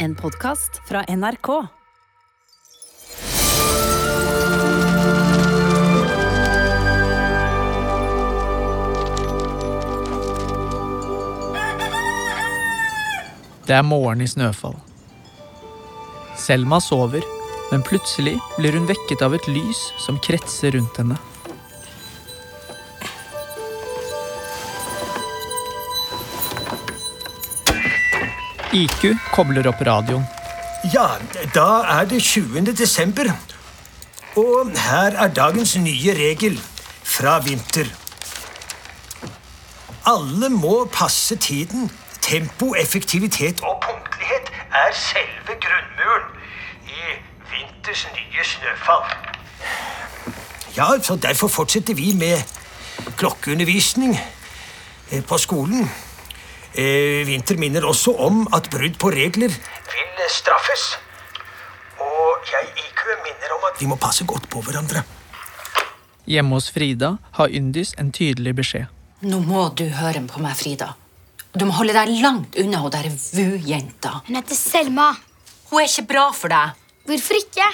En podkast fra NRK. Det er morgen i Snøfall. Selma sover, men plutselig blir hun vekket av et lys som kretser rundt henne. IQ kobler opp radioen. Ja, da er det 20. desember. Og her er dagens nye regel fra vinter. Alle må passe tiden. Tempo, effektivitet og punktlighet er selve grunnmuren i vinters nye snøfall. Ja, så derfor fortsetter vi med klokkeundervisning eh, på skolen. Eh, Vinter minner også om at brudd på regler vil straffes. Og jeg, IQ, minner om at vi må passe godt på hverandre. Hjemme hos Frida har Yndis en tydelig beskjed. Nå må du høre på meg, Frida. Du må holde deg langt unna hun der VU-jenta. Hun heter Selma. Hun er ikke bra for deg. Hvorfor ikke?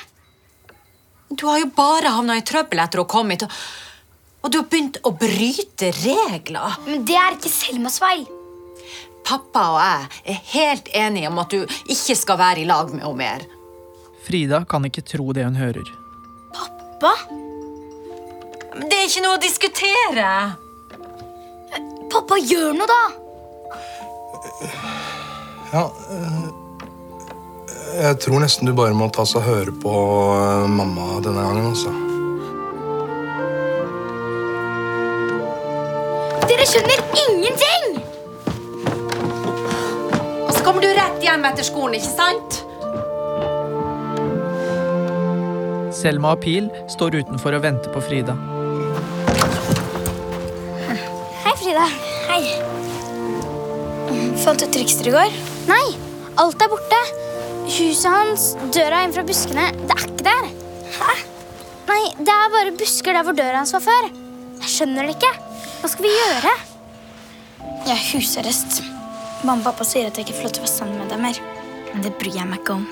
Du har jo bare havna i trøbbel etter å ha kommet hit. Og, og du har begynt å bryte regler. Men det er ikke Selmas feil. Pappa og jeg er helt enige om at du ikke skal være i lag med henne mer. Frida kan ikke tro det hun hører. Pappa? Det er ikke noe å diskutere. Pappa, gjør noe, da! Ja, eh, jeg tror nesten du bare må ta og høre på eh, mamma denne gangen, altså. Dere skjønner ingenting! Så kommer du rett hjem etter skolen, ikke sant? Selma og Pil står utenfor og venter på Frida. Hei, Frida. Hei. Fant du trikster i går? Nei, alt er borte. Huset hans, døra inn fra buskene, det er ikke der. Hæ? Nei, det er bare busker der hvor døra hans var før. Jeg skjønner det ikke. Hva skal vi gjøre? Jeg er husarrest. Mamma og pappa sier at jeg ikke får lov til å være sammen med dem mer. Men det bryr jeg meg ikke om.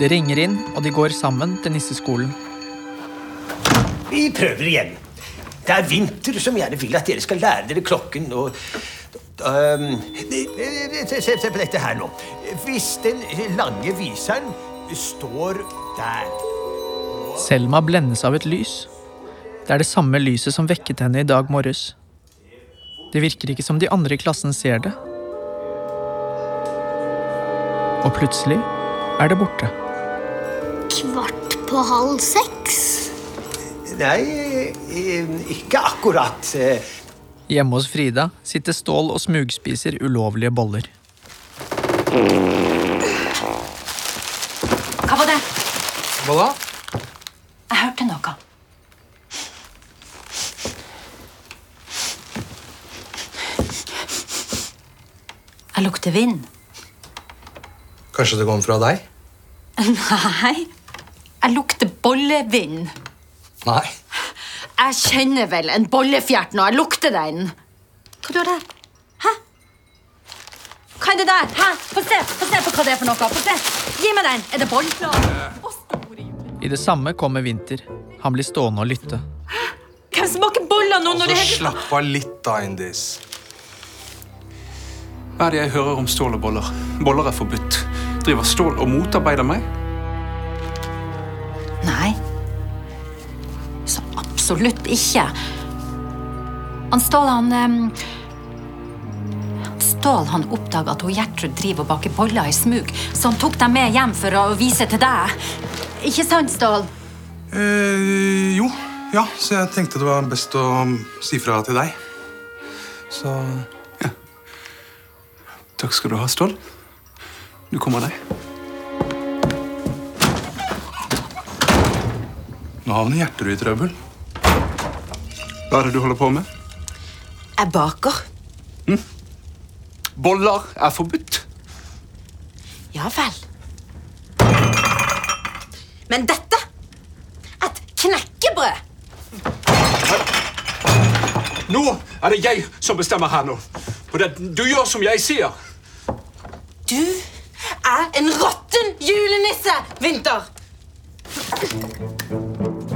Det ringer inn, og de går sammen til nisseskolen. Vi prøver igjen. Det er vinter som gjerne vil at dere skal lære dere klokken og um, se, se, se på dette her nå. Hvis den lange viseren står der Selma blendes av et lys. Det er det samme lyset som vekket henne i dag morges. Det virker ikke som de andre i klassen ser det. Og plutselig er det borte. Kvart på halv seks. Nei, eh, ikke akkurat. Hjemme hos Frida sitter Stål og smugspiser ulovlige boller. Hva var det? Hva da? Jeg hørte noe. Jeg lukter vind. Kanskje det kommer fra deg? Nei, jeg lukter bollevind. Nei. Jeg kjenner vel en bollefjert når jeg lukter den. Hva du har der? Hæ? Hva er det der? Hæ? Få se, få se på hva det er for noe. Få se. Gi meg den. Er det bollplater? I det samme kommer Vinter. Han blir stående og lytte. Hvem smaker boller nå når det Altså, slapp av litt, da, Indis. Hva er det jeg hører om stål og boller? Boller er forbudt. Driver Stål og motarbeider meg? Nei. Så absolutt ikke. Han Stål, han um, Stål han oppdaga at hun Gjertrud driver og baker boller i smug, så han tok dem med hjem for å vise til deg. Ikke sant, Stål? Eh, jo. Ja, så jeg tenkte det var best å si fra til deg. Så Takk skal du ha, Stål. Du kommer deg. nå havner Gjertrud i trøbbel. Hva er det du holder på med? Jeg baker. Boller er forbudt. Ja vel. Men dette Et knekkebrød! Nå er det jeg som bestemmer her nå. Og det, du gjør som jeg sier. Du er en råtten julenisse, Vinter!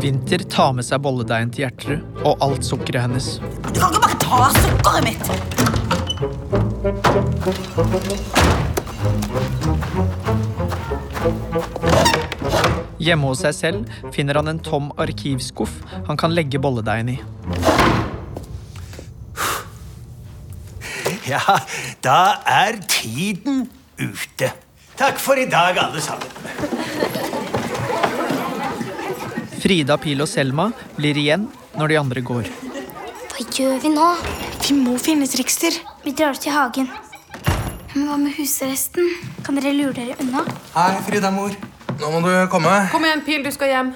Vinter tar med seg bolledeigen til Gjertrud og alt sukkeret hennes. Du kan ikke bare ta sukkeret mitt! Hjemme hos seg selv finner han en tom arkivskuff han kan legge bolledeigen i. Ja, da er tiden ute. Takk for i dag, alle sammen. Frida, Pil og Selma blir igjen når de andre går. Hva gjør vi nå? Vi må finne Trikster. Vi drar til i hagen. Men hva med husarresten? Kan dere lure dere unna? Hei, Frida mor. Nå må du komme. Kom igjen, Pil, du skal hjem.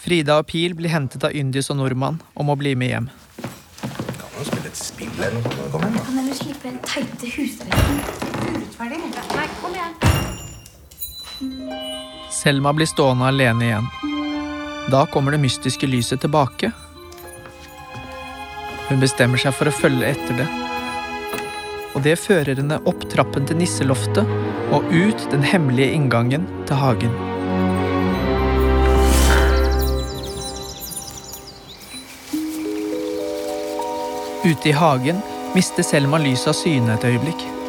Frida og Pil blir hentet av Yndis og Nordmann og må bli med hjem. Kan du spille et spill eller noe? Kom igjen, da. Kan dere slippe den teite husarresten? Nei, kom igjen. Selma blir stående alene igjen. Da kommer det mystiske lyset tilbake. Hun bestemmer seg for å følge etter det. Og det fører henne opp trappen til nisseloftet og ut den hemmelige inngangen til hagen. Ute i hagen mister Selma lyset av syne et øyeblikk.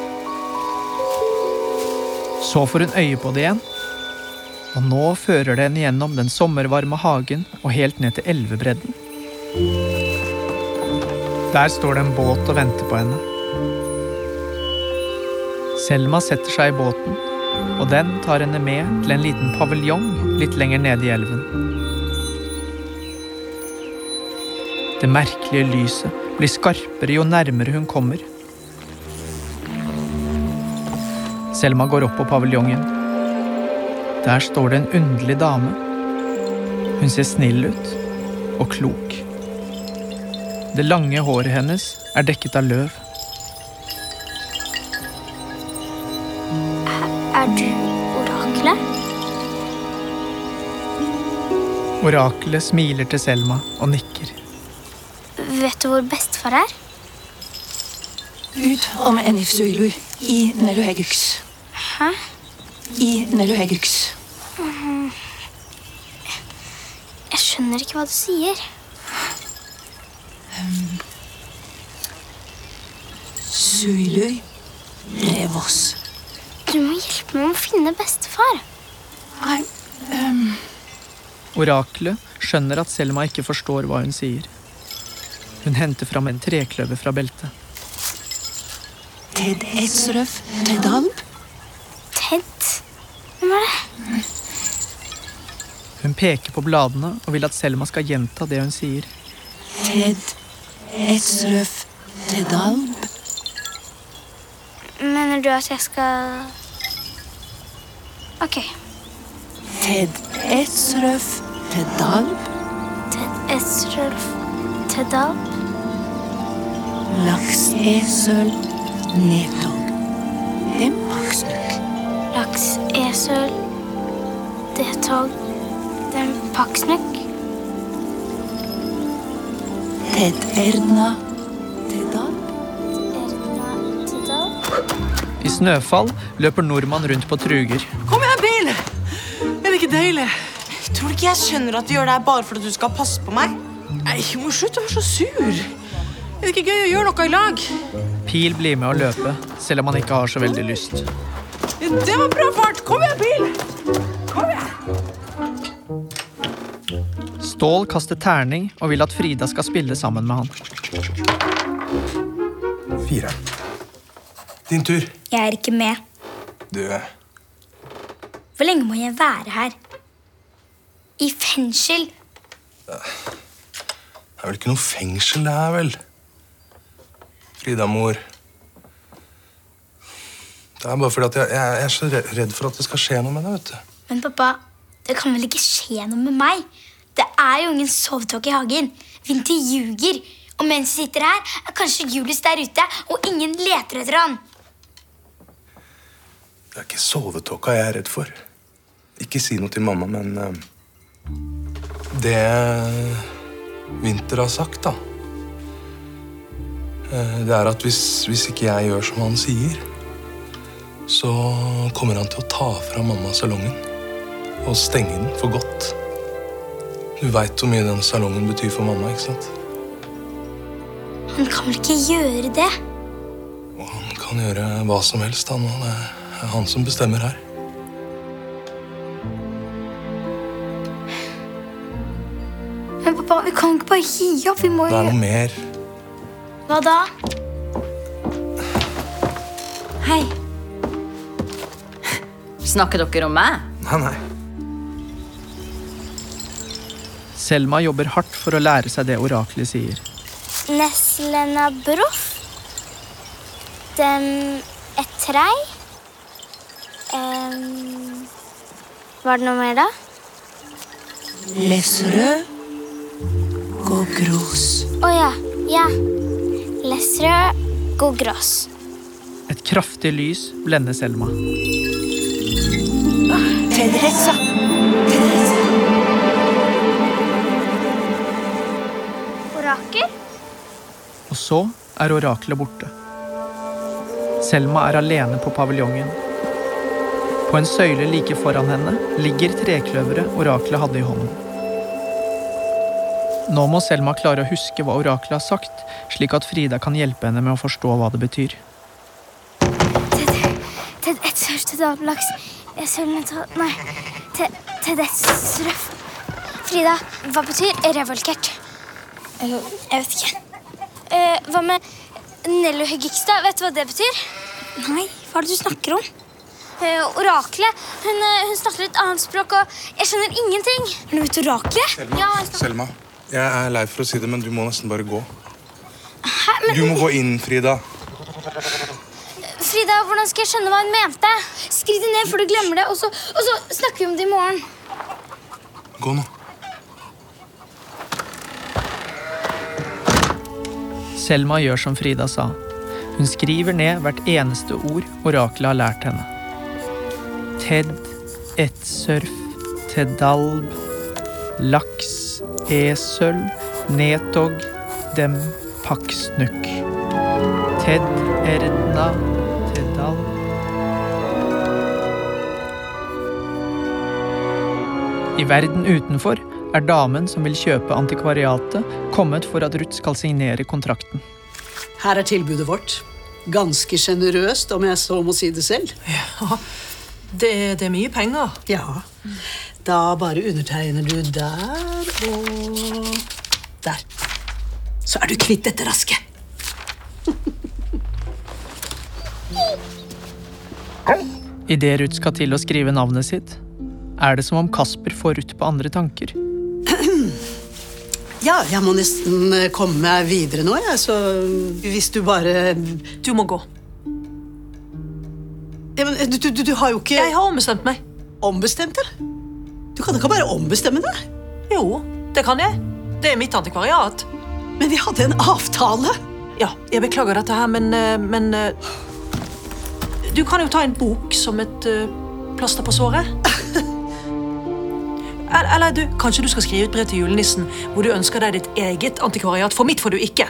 Så får hun øye på det igjen. Og nå fører det henne gjennom den sommervarme hagen og helt ned til elvebredden. Der står det en båt og venter på henne. Selma setter seg i båten, og den tar henne med til en liten paviljong litt lenger nede i elven. Det merkelige lyset blir skarpere jo nærmere hun kommer. Selma går opp på paviljongen. Der står det en underlig dame. Hun ser snill ut og klok. Det lange håret hennes er dekket av løv. Er du oraklet? Oraklet smiler til Selma og nikker. Vet du hvor bestefar er? Ut om Enifsuilur i Neluheguks. Hæ? Nello Neluheguks. Jeg skjønner ikke hva du sier. Suilui Revos. Du må hjelpe meg med å finne bestefar. Nei, um... Oraklet skjønner at Selma ikke forstår hva hun sier. Hun henter fram en trekløver fra beltet. Ted Tedalb. Ted? Hvem er det? Hun peker på bladene og vil at Selma skal gjenta det hun sier. Ted Etzrøf Tedalb. Mener du at jeg skal Ok. Ted Etzrøf Tedalb. Ted Esrulf Tedalb. Laks Esøl Netog. Dempaksnuk. Laks, esøl, D-tog, den paksnuk. Ted Erna Tedal. I snøfall løper nordmann rundt på truger. Kom igjen, Pil! Er det ikke deilig? Tror du ikke jeg skjønner at du gjør det her bare for at du skal passe på meg? Nei, Du må slutte å være så sur. Er det ikke gøy å gjøre noe i lag? Pil blir med å løpe, selv om han ikke har så veldig lyst. Det var bra fart. Kom igjen, Pil! Stål kaster terning og vil at Frida skal spille sammen med han. Fire. Din tur. Jeg er ikke med. Du Hvor lenge må jeg være her? I fengsel? Det er vel ikke noe fengsel, det her, vel? Frida, mor. Det er bare fordi at jeg, jeg, jeg er så redd for at det skal skje noe med deg. vet du. Men pappa, det kan vel ikke skje noe med meg? Det er jo ingen sovetåke i hagen. Vinter ljuger. Og mens vi sitter her, er kanskje Julius der ute, og ingen leter etter han. Det er ikke sovetåka jeg er redd for. Ikke si noe til mamma, men uh, Det Winter har sagt, da uh, Det er at hvis, hvis ikke jeg gjør som han sier, så kommer han til å ta fra mamma salongen og stenge den for godt. Du veit hvor mye den salongen betyr for mamma, ikke sant? Han kan vel ikke gjøre det? Han kan gjøre hva som helst, han. Det er han som bestemmer her. Men pappa, vi kan ikke bare gi opp. Vi må jo Det er noe mer. Hva da? Hei. Snakker dere om meg? Nei, nei. Selma jobber hardt for å lære seg det oraklet sier. Neslena broff. Dem et trei. Um, var det noe mer, da? Lesrø og gros. Å ja. Ja. Lesrø gross. Et kraftig lys blender Selma. Teresa. Orakel? Så er oraklet borte. Selma er alene på paviljongen. På en søyle like foran henne ligger trekløveret oraklet hadde i hånden. Nå må Selma klare å huske hva oraklet har sagt, slik at Frida kan hjelpe henne med å forstå hva det betyr. Ted et surf til dablaks. Jeg søvner til Nei. Ted Ted et surf. Frida, hva betyr revolkert? Jeg vet ikke. Eh, hva med Nello Hugikstad? Vet du hva det betyr? Nei, hva er det du snakker om? Eh, oraklet. Hun, eh, hun snakker et annet språk, og jeg skjønner ingenting. Er du et oraklet? Selma, Ja, jeg Selma, jeg er lei for å si det, men du må nesten bare gå. Hæ, men, Du må gå inn, Frida. Frida, hvordan skal jeg skjønne hva hun mente? Skriv det ned for du glemmer det, og så, og så snakker vi om det i morgen. Gå nå. Selma gjør som Frida sa. Hun skriver ned hvert eneste ord oraklet har lært henne. Ted, etsurf, tedalb, laks, esøl, netog, dem, paksnukk. Ted, erdna, tedalb. I verden utenfor er damen som vil kjøpe antikvariatet, kommet for at Ruth skal signere kontrakten. Her er tilbudet vårt. Ganske sjenerøst, om jeg så må si det selv. Ja, det, det er mye penger. Ja. Da bare undertegner du der og der. Så er du kvitt dette raske. Idet Ruth skal til å skrive navnet sitt, er det som om Kasper får Ruth på andre tanker. Ja, jeg må nesten eh, komme meg videre nå, jeg, så hvis du bare Du må gå. ja, men, du, du, du har jo ikke Jeg har ombestemt meg. ombestemt deg. Du kan ikke bare ombestemme deg. Jo, det kan jeg. Det er mitt antikvariat. Men vi hadde en avtale. Ja, jeg beklager dette her, men, eh, men eh, Du kan jo ta en bok som et eh, plaster på såret. Eller, eller du, kanskje du skal skrive et brev til julenissen hvor du ønsker deg ditt eget antikvariat, for mitt får du ikke.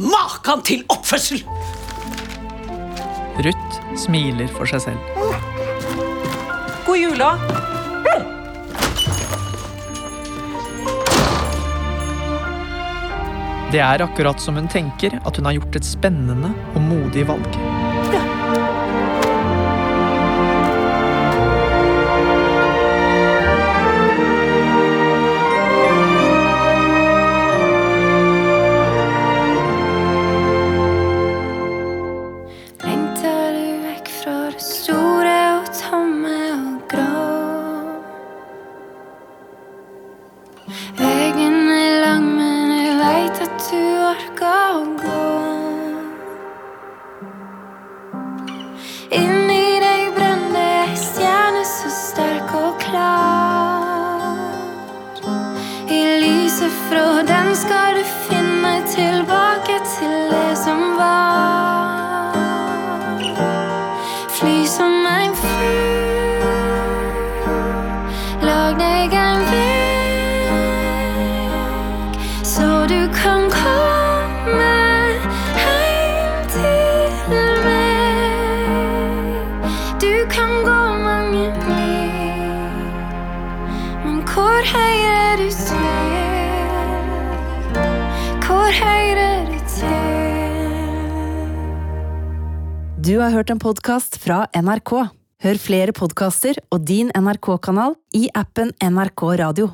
Makan til oppførsel! Ruth smiler for seg selv. God jul, da. Det er akkurat som hun tenker at hun har gjort et spennende og modig valg. Du og gå. Inni deg brenner ei stjerne så sterk og klar. I lyset fra den skal du finne tilbake til det som var. Fly som en fugl, lag deg en vei, så du kan heim til meg. Du kan gå mange liv, men hvor høyre du til? Hvor høyre du til? Du har hørt en podkast fra NRK. Hør flere podkaster og din NRK-kanal i appen NRK Radio.